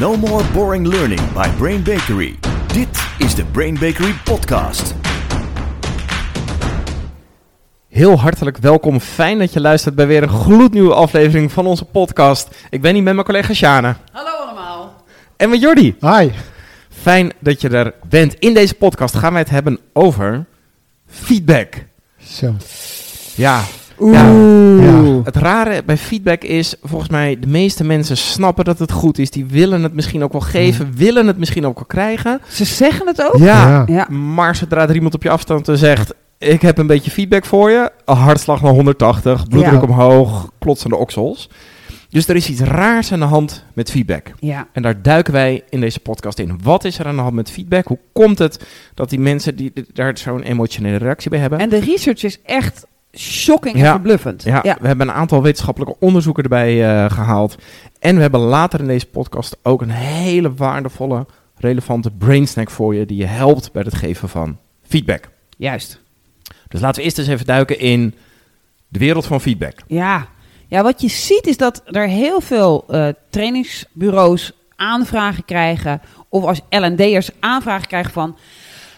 No more boring learning by Brain Bakery. Dit is de Brain Bakery podcast. Heel hartelijk welkom. Fijn dat je luistert bij weer een gloednieuwe aflevering van onze podcast. Ik ben hier met mijn collega Sjane. Hallo allemaal. En met Jordi. Hi. Fijn dat je er bent. In deze podcast gaan wij het hebben over feedback. Zo. Ja. Oeh. Ja. Het rare bij feedback is, volgens mij, de meeste mensen snappen dat het goed is. Die willen het misschien ook wel geven, willen het misschien ook wel krijgen. Ze zeggen het ook? Ja. Ja. Maar zodra er iemand op je afstand zegt, ik heb een beetje feedback voor je. Een hartslag naar 180, bloeddruk Ja. omhoog, klotsende oksels. Dus er is iets raars aan de hand met feedback. Ja. En daar duiken wij in deze podcast in. Wat is er aan de hand met feedback? Hoe komt het dat die mensen die die daar zo'n emotionele reactie bij hebben? En de research is echt shocking en Ja. verbluffend. ja, we hebben een aantal wetenschappelijke onderzoeken erbij eh, gehaald. En we hebben later in deze podcast ook een hele waardevolle, relevante brainsnack voor je... die je helpt bij het geven van feedback. Juist. Dus laten we eerst eens even duiken in de wereld van feedback. Ja. ja, wat je ziet is dat er heel veel eh, trainingsbureaus aanvragen krijgen. Of als L&D'ers aanvragen krijgen van...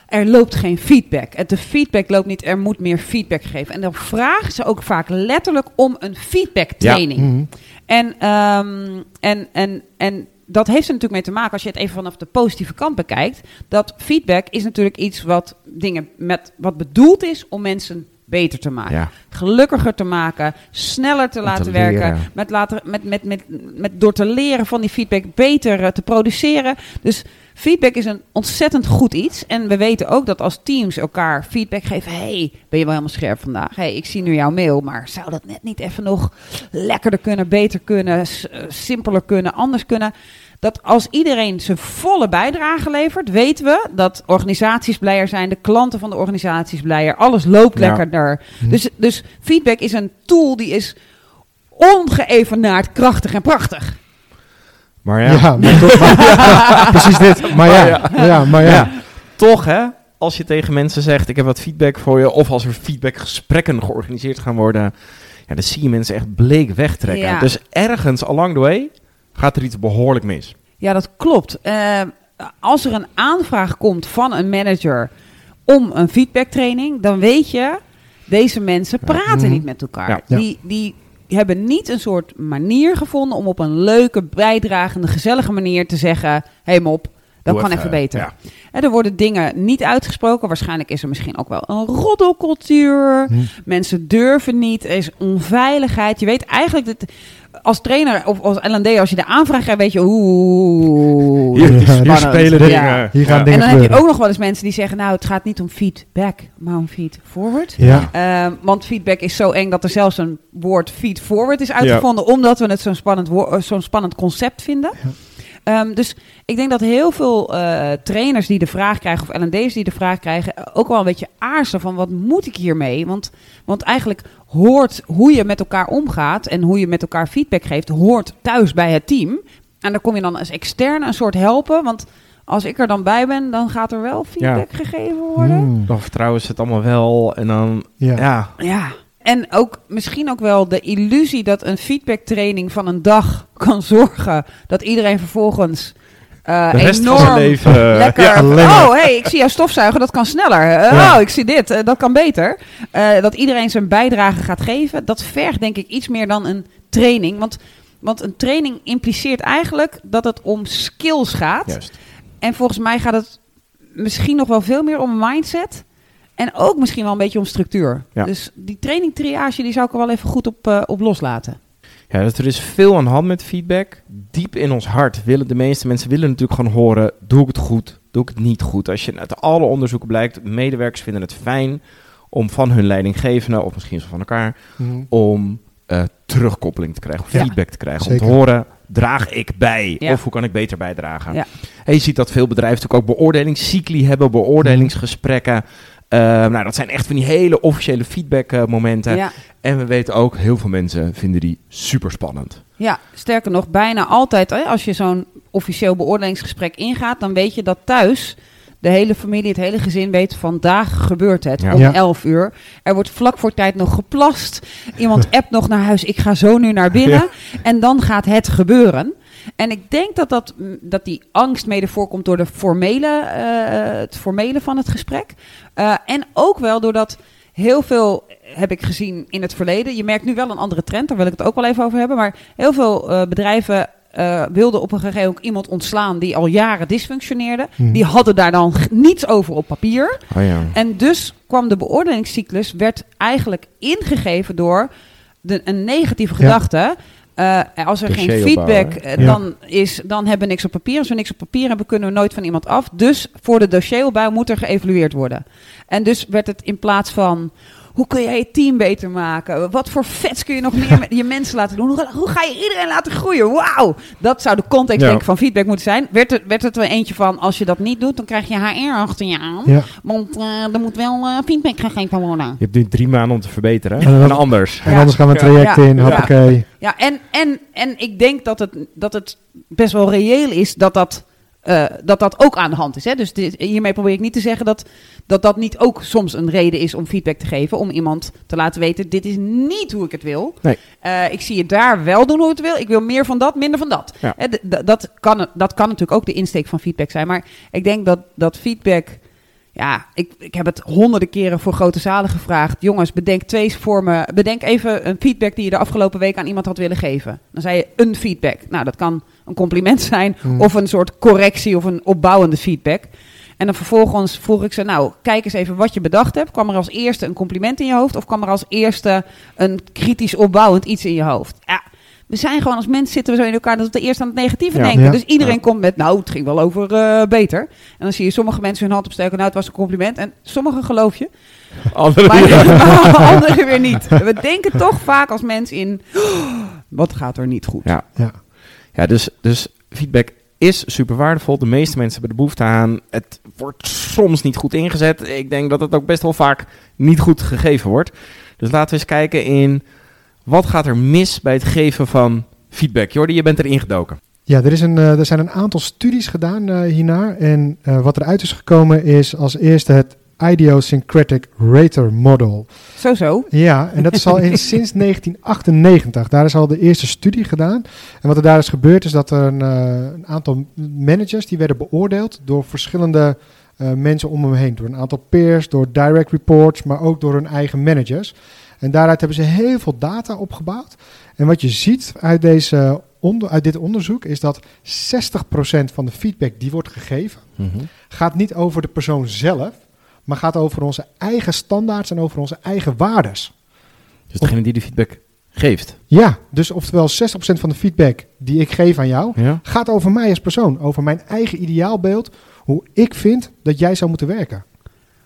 Er loopt geen feedback. Het de feedback loopt niet, er moet meer feedback geven. En dan vragen ze ook vaak letterlijk om een feedback training. Mhm. En, ehm, en, en, en dat heeft er natuurlijk mee te maken, als je het even vanaf de positieve kant bekijkt, dat feedback is natuurlijk iets wat dingen met wat bedoeld is om mensen beter te maken. Ja. Gelukkiger te maken, sneller te laten te werken, met laten, met, met, met, met, door te leren van die feedback beter eh, te produceren. Dus feedback is een ontzettend goed iets. En we weten ook dat als teams elkaar feedback geven, hey, ben je wel helemaal scherp vandaag? hey, ik zie nu jouw mail, maar zou dat net niet even nog lekkerder kunnen, beter kunnen, eh, simpeler kunnen, anders kunnen? Dat als iedereen zijn volle bijdrage levert, weten we dat organisaties blijer zijn, de klanten van de organisaties blijer, alles loopt Ja. lekkerder. Dus, dus feedback is een tool die is ongeëvenaard krachtig en prachtig. Maar Ja, ja, maar toch- maar- precies dit. Maar ja, ja, maar ja. Ja. toch hè, als je tegen mensen zegt, ik heb wat feedback voor je, of als er feedbackgesprekken georganiseerd gaan worden, ja, dan zie je mensen echt bleek wegtrekken. Ja. Dus ergens along the way gaat er iets behoorlijk mis. Ja, dat klopt. Eh, als er een aanvraag komt van een manager om een feedbacktraining, dan weet je, deze mensen praten Mhm. niet met elkaar. Die, die hebben niet een soort manier gevonden om op een leuke, bijdragende, gezellige manier te zeggen: hey mop, dat Doe kan even, beter. ja. En er worden dingen niet uitgesproken. Waarschijnlijk is er misschien ook wel een roddelcultuur. Hm. Mensen durven niet. Er is onveiligheid. Je weet eigenlijk dat als trainer of als L&D, als je de aanvraag krijgt, weet je oeh. Hier, hier spelen Ja. dingen. Hier gaan Ja. dingen En dan heb je ook nog wel eens mensen die zeggen, nou, het gaat niet om feedback, maar om feed forward. Ja. Ehm, want feedback is zo eng dat er zelfs een woord feed forward is uitgevonden, omdat we het zo'n spannend, wo- eh, zo'n spannend concept vinden. Ehm, dus ik denk dat heel veel eh, trainers die de vraag krijgen, of L&D's die de vraag krijgen, ook wel een beetje aarzelen van wat moet ik hiermee? Want, want eigenlijk hoort hoe je met elkaar omgaat en hoe je met elkaar feedback geeft, hoort thuis bij het team. En dan kom je dan als externe een soort helpen, want als ik er dan bij ben, dan gaat er wel feedback gegeven worden. Mm. Dan vertrouwen ze het allemaal wel en dan, Ja. ja, Ja. En ook misschien ook wel de illusie dat een feedbacktraining van een dag kan zorgen dat iedereen vervolgens eh, de rest van enorm zijn leven. lekker. Ja, alleen maar. oh, hey, ik zie jou stofzuigen, dat kan sneller. Eh, Ja. Oh, ik zie dit, eh, dat kan beter. Eh, dat iedereen zijn bijdrage gaat geven, dat vergt denk ik iets meer dan een training. Want, want een training impliceert eigenlijk dat het om skills gaat. Juist. En volgens mij gaat het misschien nog wel veel meer om mindset. En ook misschien wel een beetje om structuur. Ja. Dus die training triage, die zou ik er wel even goed op, eh, op loslaten. Ja, dus er is veel aan de hand met feedback. Diep in ons hart willen de meeste mensen willen natuurlijk gewoon horen: doe ik het goed, doe ik het niet goed. Als je uit alle onderzoeken blijkt, medewerkers vinden het fijn om van hun leidinggevende, of misschien van elkaar, Mhm. om eh, terugkoppeling te krijgen, of Ja. feedback te krijgen. Om te horen, draag ik bij? Ja. Of hoe kan ik beter bijdragen? Ja. En je ziet dat veel bedrijven natuurlijk ook beoordelingscycli hebben, beoordelingsgesprekken. Eh, nou, dat zijn echt van die hele officiële feedback momenten. Ja. En we weten ook, heel veel mensen vinden die super spannend. ja, sterker nog, bijna altijd hè, als je zo'n officieel beoordelingsgesprek ingaat, dan weet je dat thuis de hele familie, het hele gezin weet, vandaag gebeurt het Ja. om Ja. 11 uur. Er wordt vlak voor tijd nog geplast. Iemand appt nog naar huis, ik ga zo nu naar binnen. En dan gaat het gebeuren. En ik denk dat, dat, mm, dat die angst mede voorkomt door de formele, eh, het formele van het gesprek. Eh, en ook wel doordat heel veel heb ik gezien in het verleden. Je merkt nu wel een andere trend, daar wil ik het ook wel even over hebben. Maar heel veel eh, bedrijven eh, wilden op een gegeven moment ook iemand ontslaan die al jaren dysfunctioneerde. Hmm. Die hadden daar dan niets over op papier. Oh ja. En dus kwam de beoordelingscyclus, werd eigenlijk ingegeven door de, een negatieve Ja. gedachte. Eh, als er geen opbouwen, feedback eh, Ja. dan is, dan hebben we niks op papier. Als we niks op papier hebben, kunnen we nooit van iemand af. Dus voor de dossieropbouw moet er geëvalueerd worden. En dus werd het in plaats van... Hoe kun jij je team beter maken? Wat voor vets kun je nog meer met je mensen laten doen? Hoe, hoe ga je iedereen laten groeien? Wauw! Dat zou de context Ja. denk ik, van feedback moeten zijn. Werd het, werd het er eentje van, als je dat niet doet, dan krijg je HR achter je aan. Ja. Want eh, er moet wel eh, feedback gegeven worden. Je hebt nu drie maanden om te verbeteren. En dan- En anders. En Ja. anders gaan we een traject Ja. in, Ja. hoppakee. Ja, en, en, en ik denk dat het, dat het best wel reëel is dat dat, eh, dat, dat ook aan de hand is. Hè? Dus dit, hiermee probeer ik niet te zeggen dat, dat dat niet ook soms een reden is om feedback te geven. Om iemand te laten weten, dit is niet hoe ik het wil. Nee. Eh, ik zie je daar wel doen hoe ik het wil. Ik wil meer van dat, minder van dat. Ja. Hè, dat, kan, dat kan natuurlijk ook de insteek van feedback zijn. Maar ik denk dat, dat feedback... Ja, ik, ik heb het honderden keren voor grote zalen gevraagd. Jongens, bedenk twee vormen. Bedenk even een feedback die je de afgelopen week aan iemand had willen geven. Dan zei je een feedback. Nou, dat kan een compliment zijn Hmm. of een soort correctie of een opbouwende feedback. En dan vervolgens vroeg ik ze, nou, kijk eens even wat je bedacht hebt. Kwam er als eerste een compliment in je hoofd of kwam er als eerste een kritisch opbouwend iets in je hoofd? Ja, we zijn gewoon als mensen zitten we zo in elkaar dat we eerst aan het negatieve Ja. denken. Ja. Dus iedereen Ja. komt met, nou, het ging wel over eh, beter. En dan zie je sommige mensen hun hand opsteken, nou, het was een compliment. En sommigen geloof je, Andere maar anderen weer niet. We denken toch vaak als mens in, "Oh, wat gaat er niet goed? Ja. Ja. Ja, dus, dus feedback is super waardevol. De meeste mensen hebben er behoefte aan. Het wordt soms niet goed ingezet. Ik denk dat het ook best wel vaak niet goed gegeven wordt. Dus laten we eens kijken in wat gaat er mis bij het geven van feedback. Jordi, je bent erin gedoken. Ja, er, is een, eh, er zijn een aantal studies gedaan eh, hiernaar. En eh, wat eruit is gekomen is als eerste het Idiosyncratic Rater Model. Zo, zo. Ja, en dat is al in, sinds 1998. Daar is al de eerste studie gedaan. En wat er daar is gebeurd is dat er een, eh, een aantal managers die werden beoordeeld door verschillende eh, mensen om hem heen. Door een aantal peers, door direct reports, maar ook door hun eigen managers. En daaruit hebben ze heel veel data opgebouwd. En wat je ziet uit, deze onder, uit dit onderzoek is dat 60% van de feedback die wordt gegeven, gaat niet over de persoon zelf, maar gaat over onze eigen standaards en over onze eigen waardes. Dus degene die de feedback geeft. Ja, dus oftewel 60% van de feedback die ik geef aan jou, Ja. gaat over mij als persoon, over mijn eigen ideaalbeeld, hoe ik vind dat jij zou moeten werken.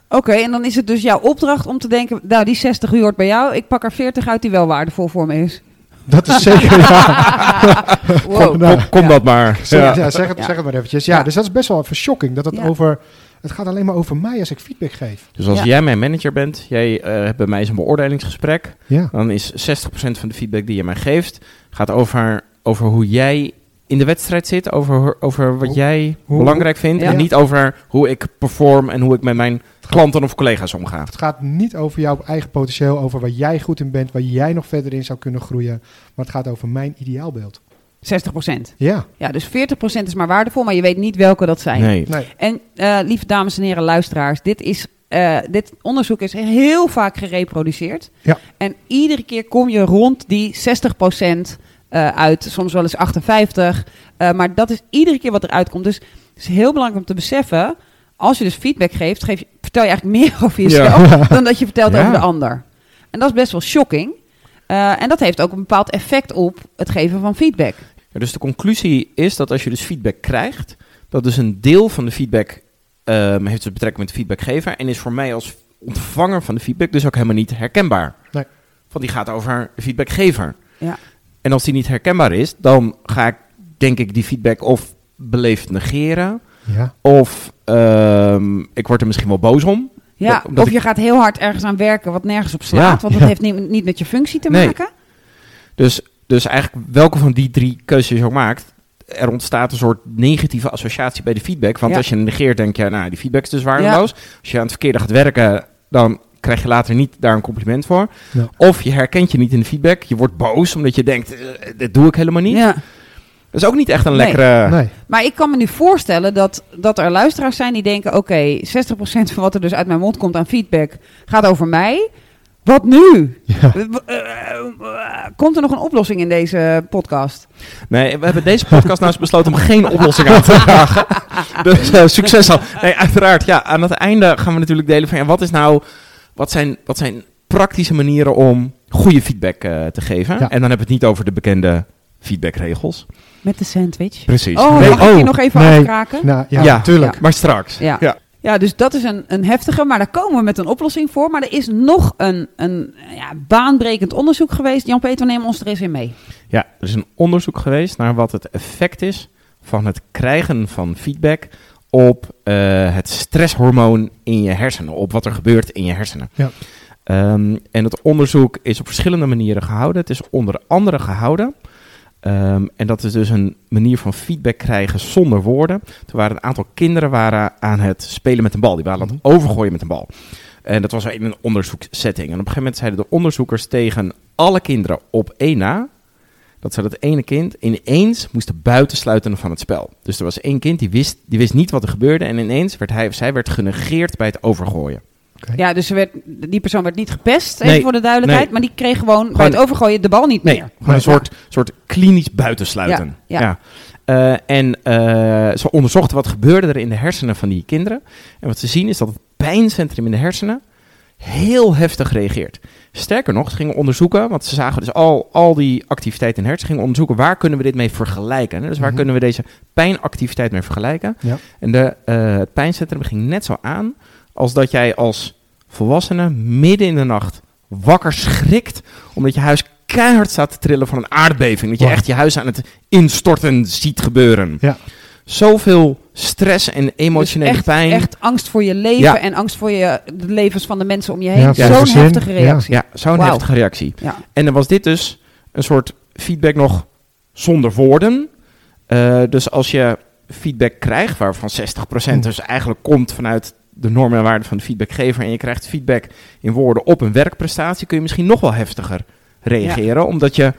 Oké, en dan is het dus jouw opdracht om te denken, nou, die 60 uur hoort bij jou. Ik pak er 40 uit die wel waardevol voor me is. Dat is zeker, ja. Wow. Kom, kom ja. dat maar. Zeg, Ja. zeg, het, Ja. zeg het maar eventjes. Ja, Ja. dus dat is best wel even shocking, dat het Ja. over... Het gaat alleen maar over mij als ik feedback geef. Dus als Ja. jij mijn manager bent, jij eh, hebt bij mij zo'n beoordelingsgesprek, Ja, dan is 60% van de feedback die je mij geeft, gaat over, over hoe jij in de wedstrijd zit, over, over wat Hoe- jij hoe- belangrijk vindt, Ja. en niet over hoe ik perform en hoe ik met mijn klanten of collega's omga. het gaat niet over jouw eigen potentieel, over waar jij goed in bent, waar jij nog verder in zou kunnen groeien. Maar het gaat over mijn ideaalbeeld. 60 procent. Ja, Ja, dus 40 procent is maar waardevol, maar je weet niet welke dat zijn. Nee. nee. En eh, lieve dames en heren luisteraars, dit, is, eh, dit onderzoek is heel vaak gereproduceerd. Ja. En iedere keer kom je rond die 60 procent eh, uit, soms wel eens 58. eh, maar dat is iedere keer wat eruit komt. Dus het is heel belangrijk om te beseffen, als je dus feedback geeft, geef je, vertel je eigenlijk meer over jezelf dan dat je vertelt Ja. over de ander. En dat is best wel shocking. Eh, en dat heeft ook een bepaald effect op het geven van feedback. Ja, dus de conclusie is dat als je dus feedback krijgt, dat dus een deel van de feedback ehm, heeft dus betrekking met de feedbackgever en is voor mij als ontvanger van de feedback dus ook helemaal niet herkenbaar. Nee. Want die gaat over de feedbackgever. Ja. En als die niet herkenbaar is, dan ga ik denk ik die feedback of beleefd negeren, Ja, of ehm, ik word er misschien wel boos om. Ja, of ik- je gaat heel hard ergens aan werken wat nergens op slaat. Ja. want dat Ja. heeft niet, niet met je functie te Nee. maken. Dus, dus eigenlijk welke van die drie keuzes je ook maakt, er ontstaat een soort negatieve associatie bij de feedback. Want Ja. als je negeert, denk je, nou, die feedback is dus waardeloos. Als je aan het verkeerde gaat werken, dan krijg je later niet daar een compliment voor. Ja. Of je herkent je niet in de feedback. Je wordt boos omdat je denkt, eh, dit doe ik helemaal niet. Dat is ook niet echt een lekkere... Nee. Maar ik kan me nu voorstellen dat, dat er luisteraars zijn die denken: oké, 60% van wat er dus uit mijn mond komt aan feedback gaat over mij. Wat nu? Ja. Eh, eh, Komt er nog een oplossing in deze podcast? Nee, we hebben deze podcast nou eens besloten om geen oplossing aan te vragen. Dus eh, succes al. Nee, uiteraard. Ja, aan het einde gaan we natuurlijk delen van ja, wat is nou, wat zijn, wat zijn praktische manieren om goede feedback te geven. Ja. En dan hebben we het niet over de bekende feedbackregels. Met de sandwich. Precies. Oh, Nee, mag ik die nog even nee. afkraken? Nou, ja, Ja. natuurlijk. Maar straks. Ja. Ja. Ja, dus dat is een, een heftige, maar daar komen we met een oplossing voor. Maar er is nog een, een ja, baanbrekend onderzoek geweest. Jan-Peter, neem ons er eens in mee. Ja, er is een onderzoek geweest naar wat het effect is van het krijgen van feedback op eh, het stresshormoon in je hersenen, op wat er gebeurt in je hersenen. Ja. Ehm, en het onderzoek is op verschillende manieren gehouden. Het is onder andere gehouden. Ehm, en dat is dus een manier van feedback krijgen zonder woorden. Er waren een aantal kinderen waren aan het spelen met een bal. Die waren aan het overgooien met een bal. En dat was in een onderzoekssetting. En op een gegeven moment zeiden de onderzoekers tegen alle kinderen op één na dat ze dat ene kind ineens moesten buitensluiten van het spel. Dus er was één kind die wist, die wist niet wat er gebeurde en ineens werd hij of zij werd genegeerd bij het overgooien. Ja, dus er werd, die persoon werd niet gepest, even Nee, voor de duidelijkheid. nee. Maar die kreeg gewoon, bij het overgooien de bal niet Nee, meer. gewoon een soort, soort klinisch buitensluiten. Ja, ja. Eh, en eh, ze onderzochten wat gebeurde er in de hersenen van die kinderen. En wat ze zien is dat het pijncentrum in de hersenen heel heftig reageert. Sterker nog, ze gingen onderzoeken, want ze zagen dus al, al die activiteit in de hersenen, gingen onderzoeken waar kunnen we dit mee vergelijken. Hè? Dus waar Mhm. kunnen we deze pijnactiviteit mee vergelijken? Ja. En de, eh, het pijncentrum ging net zo aan als dat jij als volwassene midden in de nacht wakker schrikt, omdat je huis keihard staat te trillen van een aardbeving. Dat je Wow. echt je huis aan het instorten ziet gebeuren. Ja. Zoveel stress en emotionele Dus echt, pijn. echt angst voor je leven Ja. en angst voor je, de levens van de mensen om je heen. Ja, Zo'n heftige reactie. Ja, zo'n heftige reactie. Ja. En dan was dit dus een soort feedback nog zonder woorden. Eh, dus als je feedback krijgt, waarvan 60% Oeh. dus eigenlijk komt vanuit de normen en waarden van de feedbackgever, en je krijgt feedback in woorden op een werkprestatie, kun je misschien nog wel heftiger reageren, omdat je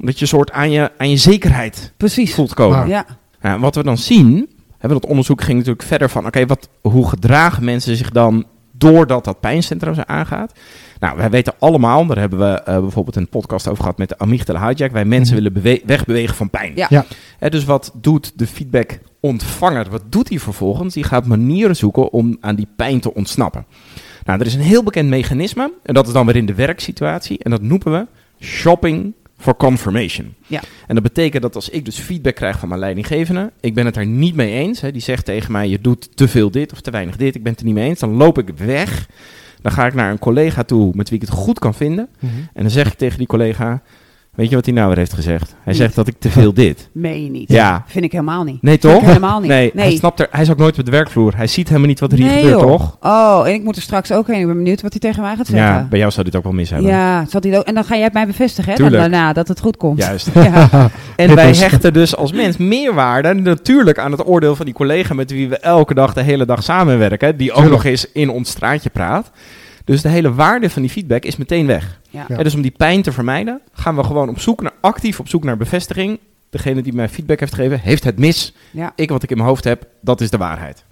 omdat je soort aan je, aan je zekerheid Precies. voelt komen. Maar- Ja. Ja, wat we dan zien, hebben dat onderzoek ging natuurlijk verder van, oké, wat hoe gedragen mensen zich dan doordat dat pijncentrum ze aangaat? Nou, wij weten allemaal, daar hebben we eh, bijvoorbeeld een podcast over gehad met de amygdala hijack, wij mensen Mhm. willen bewe- wegbewegen van pijn. Ja. Ja. Hè, dus wat doet de feedback ontvanger? Wat doet hij vervolgens? Die gaat manieren zoeken om aan die pijn te ontsnappen. Nou, er is een heel bekend mechanisme, en dat is dan weer in de werksituatie, en dat noemen we shopping for confirmation. Ja. En dat betekent dat als ik dus feedback krijg van mijn leidinggevende, ik ben het daar niet mee eens, hè, die zegt tegen mij, je doet te veel dit of te weinig dit, ik ben het er niet mee eens, dan loop ik weg. Dan ga ik naar een collega toe met wie ik het goed kan vinden. Mhm. En dan zeg ik tegen die collega, weet je wat hij nou weer heeft gezegd? Hij Niet. zegt dat ik te veel dit. Meen je niet. Ja. Vind ik helemaal niet. Nee, Vind toch? ik helemaal niet. Nee, Nee. Hij, snapt er, hij is ook nooit op de werkvloer. Hij ziet helemaal niet wat er hier Nee, gebeurt, joh. toch? Oh, en ik moet er straks ook heen. Ik ben benieuwd wat hij tegen mij gaat zeggen. Ja, bij jou zou dit ook wel mis hebben. Ja, zal hij ook, en dan ga jij het mij bevestigen, hè? Dan daarna, dat het goed komt. Juist. Ja. En Dit wij hechten dus als mens meerwaarde natuurlijk aan het oordeel van die collega met wie we elke dag de hele dag samenwerken. Die ook Tuurlijk. nog eens in ons straatje praat. Dus de hele waarde van die feedback is meteen weg. Ja. Ja. En dus om die pijn te vermijden, gaan we gewoon op zoek naar, actief op zoek naar bevestiging. Degene die mij feedback heeft gegeven, heeft het mis. Ja. Ik wat ik in mijn hoofd heb, dat is de waarheid.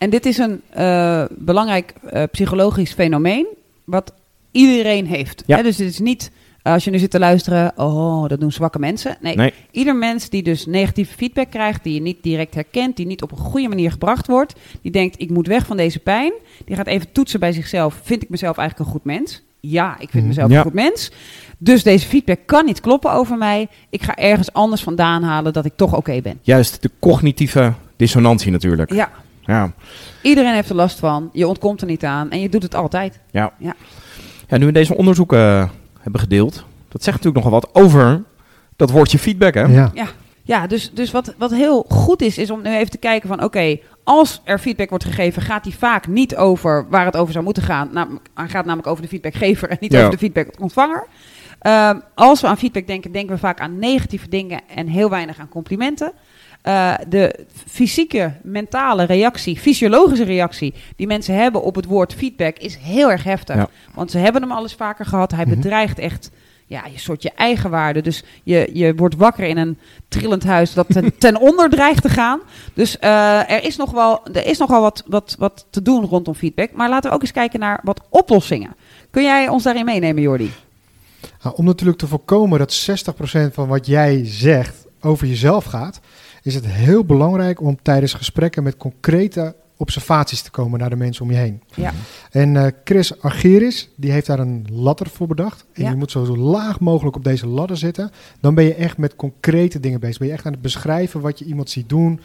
En dit is een eh, belangrijk eh, psychologisch fenomeen wat iedereen heeft. Ja. Hè, dus het is niet, als je nu zit te luisteren, oh, dat doen zwakke mensen. Nee, Nee. ieder mens die dus negatieve feedback krijgt, die je niet direct herkent, die niet op een goede manier gebracht wordt, die denkt, ik moet weg van deze pijn, die gaat even toetsen bij zichzelf, vind ik mezelf eigenlijk een goed mens? Ja, ik vind Mhm. mezelf Ja. een goed mens. Dus deze feedback kan niet kloppen over mij. Ik ga ergens anders vandaan halen dat ik toch oké ben. Juist de cognitieve dissonantie natuurlijk. Ja, Ja. iedereen heeft er last van. Je ontkomt er niet aan en je doet het altijd. Ja. Ja. ja, nu we deze onderzoeken eh, hebben gedeeld, dat zegt natuurlijk nogal wat over dat woordje feedback, hè? Ja. Ja, dus, dus wat, wat heel goed is, is om nu even te kijken van... oké, als er feedback wordt gegeven, gaat die vaak niet over waar het over zou moeten gaan. Namelijk, hij gaat namelijk over de feedbackgever en niet Ja. over de feedbackontvanger. Ehm, als we aan feedback denken, denken we vaak aan negatieve dingen en heel weinig aan complimenten. Uh, de fysieke, mentale reactie, fysiologische reactie die mensen hebben op het woord feedback is heel erg heftig. Want ze hebben hem al eens vaker gehad. Hij mhm. bedreigt echt ja, je soort je eigen waarde. Dus je, je wordt wakker in een trillend huis dat ten, ten onder dreigt te gaan. Dus uh, er is nog wel, er is nogal wat, wat, wat te doen rondom feedback. Maar laten we ook eens kijken naar wat oplossingen. Kun jij ons daarin meenemen, Jordi? Nou, om natuurlijk te voorkomen dat 60% van wat jij zegt over jezelf gaat, is het heel belangrijk om tijdens gesprekken met concrete observaties te komen naar de mensen om je heen. Ja. En uh, Chris Argeris, die heeft daar een ladder voor bedacht. En je moet zo, zo laag mogelijk op deze ladder zitten. Dan ben je echt met concrete dingen bezig. Ben je echt aan het beschrijven wat je iemand ziet doen.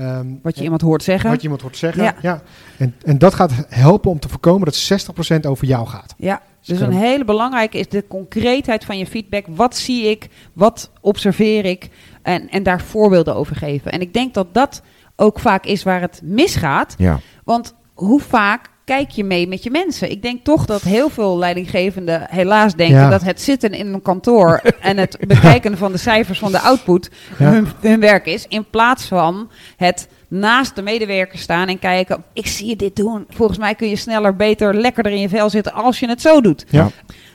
Um, wat je iemand hoort zeggen. Wat je iemand hoort zeggen, ja. En, en dat gaat helpen om te voorkomen dat 60% over jou gaat. Ja, dus een hele belangrijke is de concreetheid van je feedback. Wat zie ik? Wat observeer ik? En, en daar voorbeelden over geven. En ik denk dat dat ook vaak is waar het misgaat. Ja. Want hoe vaak kijk je mee met je mensen? Ik denk toch dat heel veel leidinggevenden helaas denken dat het zitten in een kantoor en het bekijken van de cijfers van de output hun, hun, werk is. In plaats van het naast de medewerker staan en kijken: ik zie je dit doen. Volgens mij kun je sneller, beter, lekkerder in je vel zitten als je het zo doet. Ja.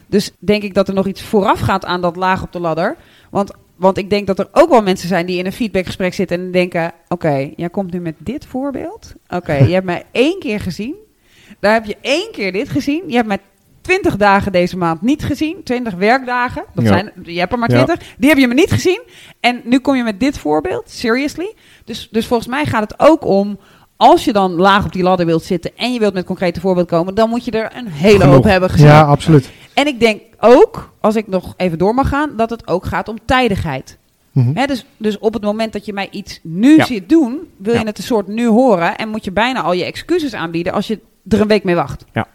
Dus denk ik dat er nog iets vooraf gaat aan dat laag op de ladder. Want want ik denk dat er ook wel mensen zijn die in een feedbackgesprek zitten en denken: Oké, jij komt nu met dit voorbeeld. Oké, je hebt mij één keer gezien. Daar heb je één keer dit gezien. Je hebt mij 20 dagen deze maand niet gezien. 20 werkdagen. Dat zijn, je hebt er maar 20. Die heb je me niet gezien. En nu kom je met dit voorbeeld. Seriously. Dus, dus volgens mij gaat het ook om. Als je dan laag op die ladder wilt zitten en je wilt met concrete voorbeeld komen, dan moet je er een hele hoop hebben gezien. Ja, absoluut. En ik denk ook, als ik nog even door mag gaan, dat het ook gaat om tijdigheid. Mhm. dus, dus op het moment dat je mij iets nu ziet doen, wil je het een soort nu horen en moet je bijna al je excuses aanbieden als je er een week mee wacht. Ja.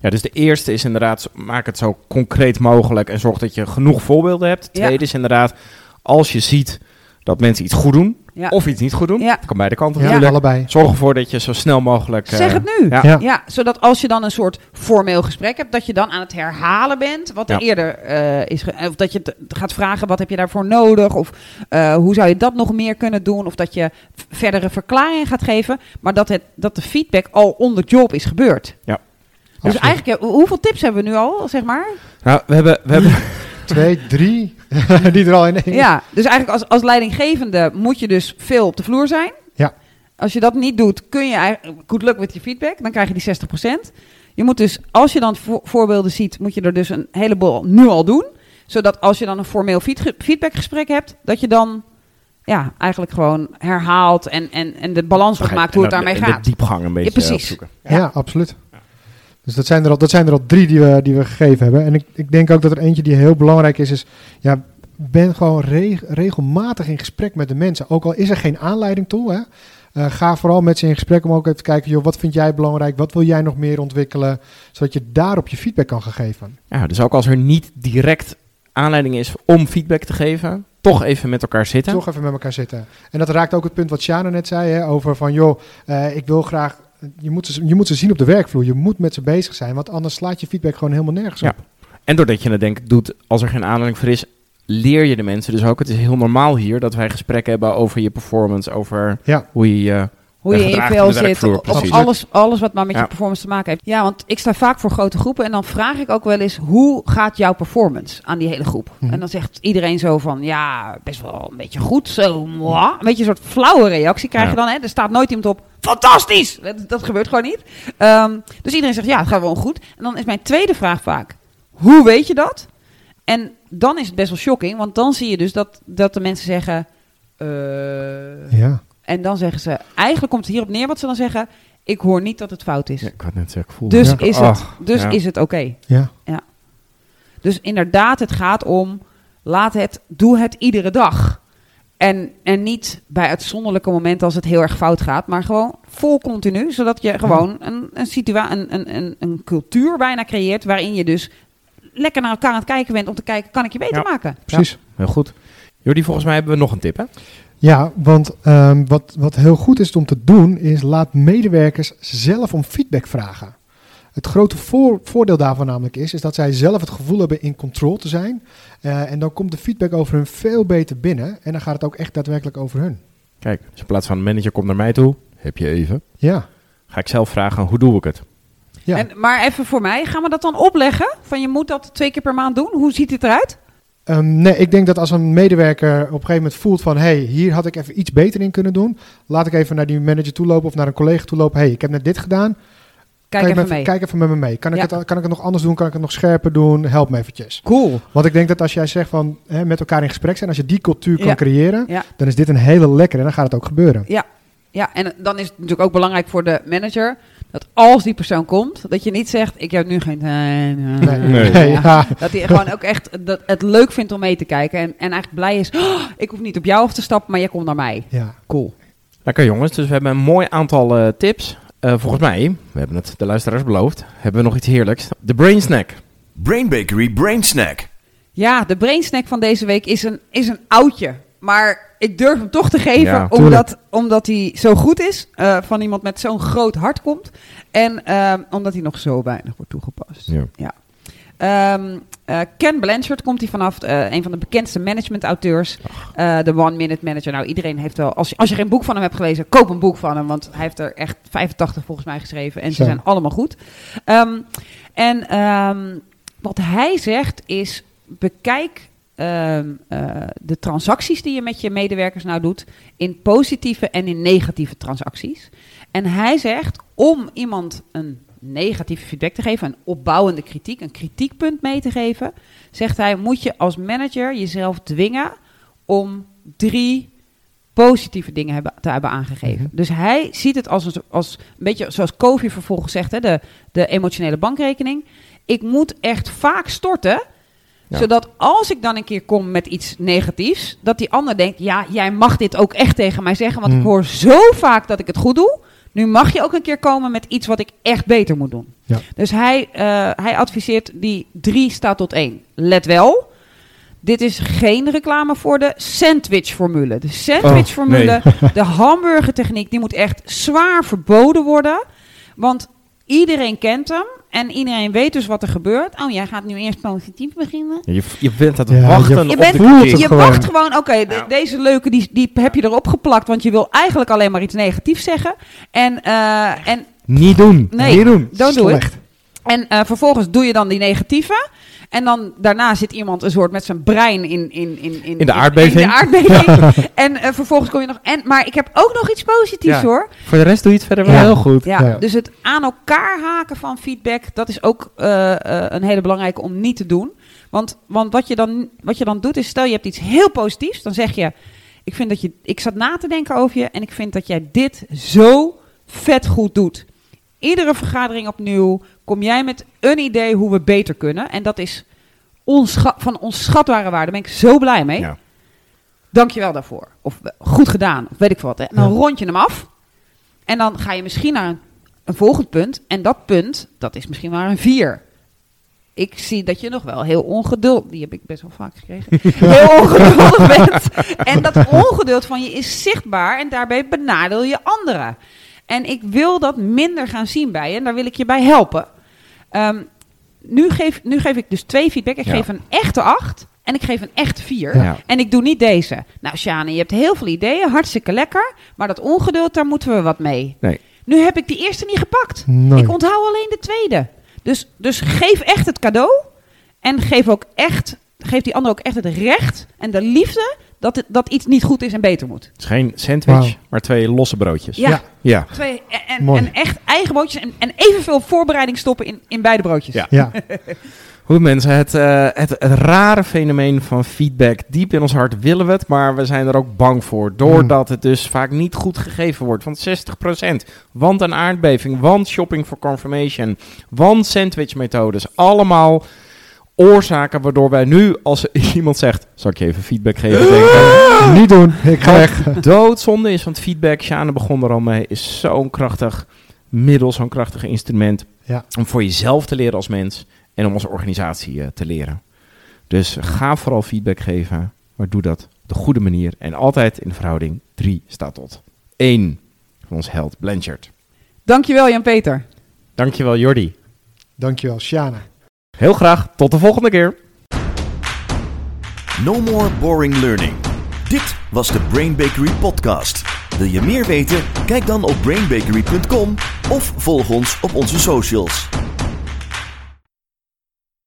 Ja, dus de eerste is inderdaad, maak het zo concreet mogelijk en zorg dat je genoeg voorbeelden hebt. De tweede is inderdaad, als je ziet dat mensen iets goed doen, of iets niet goed doen. Ja. Dat kan beide kanten ja. allebei. Zorg ervoor dat je zo snel mogelijk... zeg het nu. Ja. ja. zodat als je dan een soort formeel gesprek hebt, dat je dan aan het herhalen bent wat er eerder uh, is... Of dat je gaat vragen, wat heb je daarvoor nodig? Of uh, hoe zou je dat nog meer kunnen doen? Of dat je verdere verklaringen gaat geven. Maar dat, het, dat de feedback al on the job is gebeurd. Ja. Dus eigenlijk, hoeveel tips hebben we nu al, zeg maar? Nou, we hebben... We hebben Twee, drie, die er al in één. Ja, dus eigenlijk als, als leidinggevende moet je dus veel op de vloer zijn. Ja. Als je dat niet doet, kun je eigenlijk, good luck with je feedback, dan krijg je die 60%. Je moet dus, als je dan voorbeelden ziet, moet je er dus een heleboel nu al doen. Zodat als je dan een formeel feedbackgesprek hebt, dat je dan ja, eigenlijk gewoon herhaalt en, en, en de balans wat maakt hoe het daarmee gaat. De diepgang een beetje ja, precies. opzoeken. Ja, ja absoluut. Dus dat zijn er al, dat zijn er al drie die we, die we gegeven hebben. En ik, ik denk ook dat er eentje die heel belangrijk is, is ja, ben gewoon regelmatig in gesprek met de mensen. Ook al is er geen aanleiding toe, hè. Uh, ga vooral met ze in gesprek om ook even te kijken, joh, wat vind jij belangrijk? Wat wil jij nog meer ontwikkelen? Zodat je daarop je feedback kan gaan geven. Ja, dus ook als er niet direct aanleiding is om feedback te geven, toch even met elkaar zitten. Toch even met elkaar zitten. En dat raakt ook het punt wat Shana net zei, hè, over van, joh, uh, ik wil graag je, moet ze, je moet ze zien op de werkvloer. Je moet met ze bezig zijn, want anders slaat je feedback gewoon helemaal nergens op. En doordat je het denk ik doet, als er geen aanleiding voor is, leer je de mensen dus ook. Het is heel normaal hier dat wij gesprekken hebben over je performance, over hoe je hoe je in je vel zit, of alles, alles wat maar met je performance te maken heeft. Ja, want ik sta vaak voor grote groepen en dan vraag ik ook wel eens, hoe gaat jouw performance aan die hele groep? Mhm. En dan zegt iedereen zo van, ja, best wel een beetje goed, zo. Een beetje een soort flauwe reactie krijg je dan, hè? Er staat nooit iemand op, fantastisch! Dat, dat gebeurt gewoon niet. Um, dus iedereen zegt, ja, het gaat wel goed. En dan is mijn tweede vraag vaak, hoe weet je dat? En dan is het best wel shocking, want dan zie je dus dat, dat de mensen zeggen... Uh, ja. En dan zeggen ze, eigenlijk komt het hierop neer wat ze dan zeggen. Ik hoor niet dat het fout is. Ja, ik had net zeggen, ik voel Dus is het, dus is het oké. Ja. ja. Dus inderdaad, het gaat om, laat het, doe het iedere dag. En, en niet bij uitzonderlijke momenten als het heel erg fout gaat, maar gewoon vol continu, zodat je gewoon een, een, situa een, een, een, een cultuur bijna creëert waarin je dus lekker naar elkaar aan het kijken bent om te kijken, kan ik je beter maken? Precies, heel goed. Jordi, volgens mij hebben we nog een tip, hè? Ja, want um, wat, wat heel goed is om te doen, is laat medewerkers zelf om feedback vragen. Het grote voor- voordeel daarvan namelijk is, is dat zij zelf het gevoel hebben in control te zijn. Eh, en dan komt de feedback over hun veel beter binnen. En dan gaat het ook echt daadwerkelijk over hun. Kijk, dus in plaats van een manager komt naar mij toe, heb je even. Ja. Ga ik zelf vragen, hoe doe ik het? Ja. En, maar even voor mij, gaan we dat dan opleggen? Van je moet dat twee keer per maand doen? Hoe ziet het eruit? Ehm, nee, ik denk dat als een medewerker op een gegeven moment voelt van... hey, hier had ik even iets beter in kunnen doen. Laat ik even naar die manager toe lopen of naar een collega toe lopen. hey, ik heb net dit gedaan. Kijk even mee. Kijk even met me mee. Kan ik, Ja. het, kan ik het nog anders doen? Kan ik het nog scherper doen? Help me eventjes. Cool. Want ik denk dat als jij zegt van hè, met elkaar in gesprek zijn... als je die cultuur kan Ja. creëren... Ja. dan is dit een hele lekkere en dan gaat het ook gebeuren. Ja, en dan is het natuurlijk ook belangrijk voor de manager... dat als die persoon komt, dat je niet zegt... ik heb nu geen tijd. Nee. Nee. Nee, Ja. Dat hij gewoon ook echt dat het leuk vindt om mee te kijken. En, en eigenlijk blij is, "Oh, ik hoef niet op jou af te stappen, maar jij komt naar mij. ja. Cool. Lekker jongens, dus we hebben een mooi aantal eh, tips. Eh, volgens mij, we hebben het de luisteraars beloofd, hebben we nog iets heerlijks. De Brain Snack. Brain Bakery Brain Snack. Ja, de brainsnack van deze week is een, is een oudje. Maar ik durf hem toch te geven, Ja, omdat, omdat hij zo goed is. eh, van iemand met zo'n groot hart komt. En ehm, omdat hij nog zo weinig wordt toegepast. Ja. Ehm, eh, Ken Blanchard komt hij vanaf, eh, een van de bekendste management-auteurs. Eh, De One Minute Manager. Nou, iedereen heeft wel. Als je, als je geen boek van hem hebt gelezen, koop een boek van hem. Want hij heeft er echt 85 volgens mij geschreven. En ze zijn allemaal goed. Ehm, en ehm, wat hij zegt is: bekijk ehm, eh, de transacties die je met je medewerkers nou doet. in positieve en in negatieve transacties. En hij zegt: om iemand een negatieve feedback te geven, een opbouwende kritiek, een kritiekpunt mee te geven, zegt hij, moet je als manager jezelf dwingen om drie positieve dingen hebben, te hebben aangegeven. Mhm. Dus hij ziet het als een, als een beetje zoals Kofi vervolgens zegt, hè, de, de emotionele bankrekening. Ik moet echt vaak storten, Ja. zodat als ik dan een keer kom met iets negatiefs, dat die ander denkt, ja, jij mag dit ook echt tegen mij zeggen, want ik Mhm. hoor zo vaak dat ik het goed doe. Nu mag je ook een keer komen met iets wat ik echt beter moet doen. Ja. Dus hij, eh, hij adviseert die drie staat tot één. Let wel, dit is geen reclame voor de sandwich-formule. De sandwich-formule, de hamburgertechniek, die moet echt zwaar verboden worden. Want iedereen kent hem en iedereen weet dus wat er gebeurt. Oh, jij gaat nu eerst positief beginnen. Je, je bent aan het Ja, wachten je- op Je, bent, de je gewoon. wacht gewoon, oké, de- deze leuke die, die heb je erop geplakt, want je wil eigenlijk alleen maar iets negatiefs zeggen. En, eh, en Niet doen. Nee, Niet doen. don't do it. Slecht. En eh, vervolgens doe je dan die negatieve. En dan daarna zit iemand een soort met zijn brein in, in, in, In de aardbeving. In, de aardbeving. en eh, vervolgens kom je nog. En, maar ik heb ook nog iets positiefs Ja. hoor. Voor de rest doe je het verder wel heel goed. Ja, Ja. Dus het aan elkaar haken van feedback, dat is ook eh, eh, een hele belangrijke om niet te doen. Want, want wat, je dan, wat je dan doet is, stel je hebt iets heel positiefs, dan zeg je, ik vind dat je, ik zat na te denken over je en ik vind dat jij dit zo vet goed doet. Iedere vergadering opnieuw kom jij met een idee hoe we beter kunnen. En dat is van onschatbare waarde. Daar ben ik zo blij mee. Ja. Dank je wel daarvoor. Of eh, goed gedaan, of weet ik wat. Hè. En dan Ja. rond je hem af. En dan ga je misschien naar een, een volgend punt. En dat punt, dat is misschien maar een vier. Ik zie dat je nog wel heel ongeduldig... Die heb ik best wel vaak gekregen. heel ongeduldig bent. En dat ongeduld van je is zichtbaar. En daarbij benadeel je anderen. En ik wil dat minder gaan zien bij je. En daar wil ik je bij helpen. Ehm, nu, geef, nu geef ik dus twee feedback. Ik Ja. geef een echte acht. En ik geef een echte vier. Ja. En ik doe niet deze. Nou, Sjane, je hebt heel veel ideeën. Hartstikke lekker. Maar dat ongeduld, daar moeten we wat mee. Nee. Nu heb ik die eerste niet gepakt. Nee. Ik onthoud alleen de tweede. Dus, dus geef echt het cadeau. En geef ook echt, geef die ander ook echt het recht en de liefde dat, het, dat iets niet goed is en beter moet. Het is geen sandwich, maar twee losse broodjes. Ja. Ja. Ja. Twee, en, en, Mooi. en echt eigen broodjes en, en evenveel voorbereiding stoppen in, in beide broodjes. Ja. Ja, Goed mensen, het, eh, het, het rare fenomeen van feedback, diep in ons hart willen we het, maar we zijn er ook bang voor. Doordat het dus vaak niet goed gegeven wordt. Want 60%, want een aardbeving, want shopping for confirmation, want sandwichmethodes. Allemaal oorzaken waardoor wij nu, als iemand zegt, zal ik je even feedback geven, denken, niet doen. Ik ga weg. doodzonde is. Want feedback, Sjane begon er al mee, is zo'n krachtig middel, zo'n krachtig instrument. Ja. Om voor jezelf te leren als mens en om als organisatie eh, te leren. Dus ga vooral feedback geven, maar doe dat op de goede manier. En altijd in de verhouding 3 staat tot 1 van ons held Blanchard. Dankjewel Jan-Peter. Dankjewel Jordi. Dankjewel, Shana. Heel graag, tot de volgende keer. No more boring learning. Dit was de Brain Bakery podcast. Wil je meer weten? Kijk dan op brainbakery.com of volg ons op onze socials.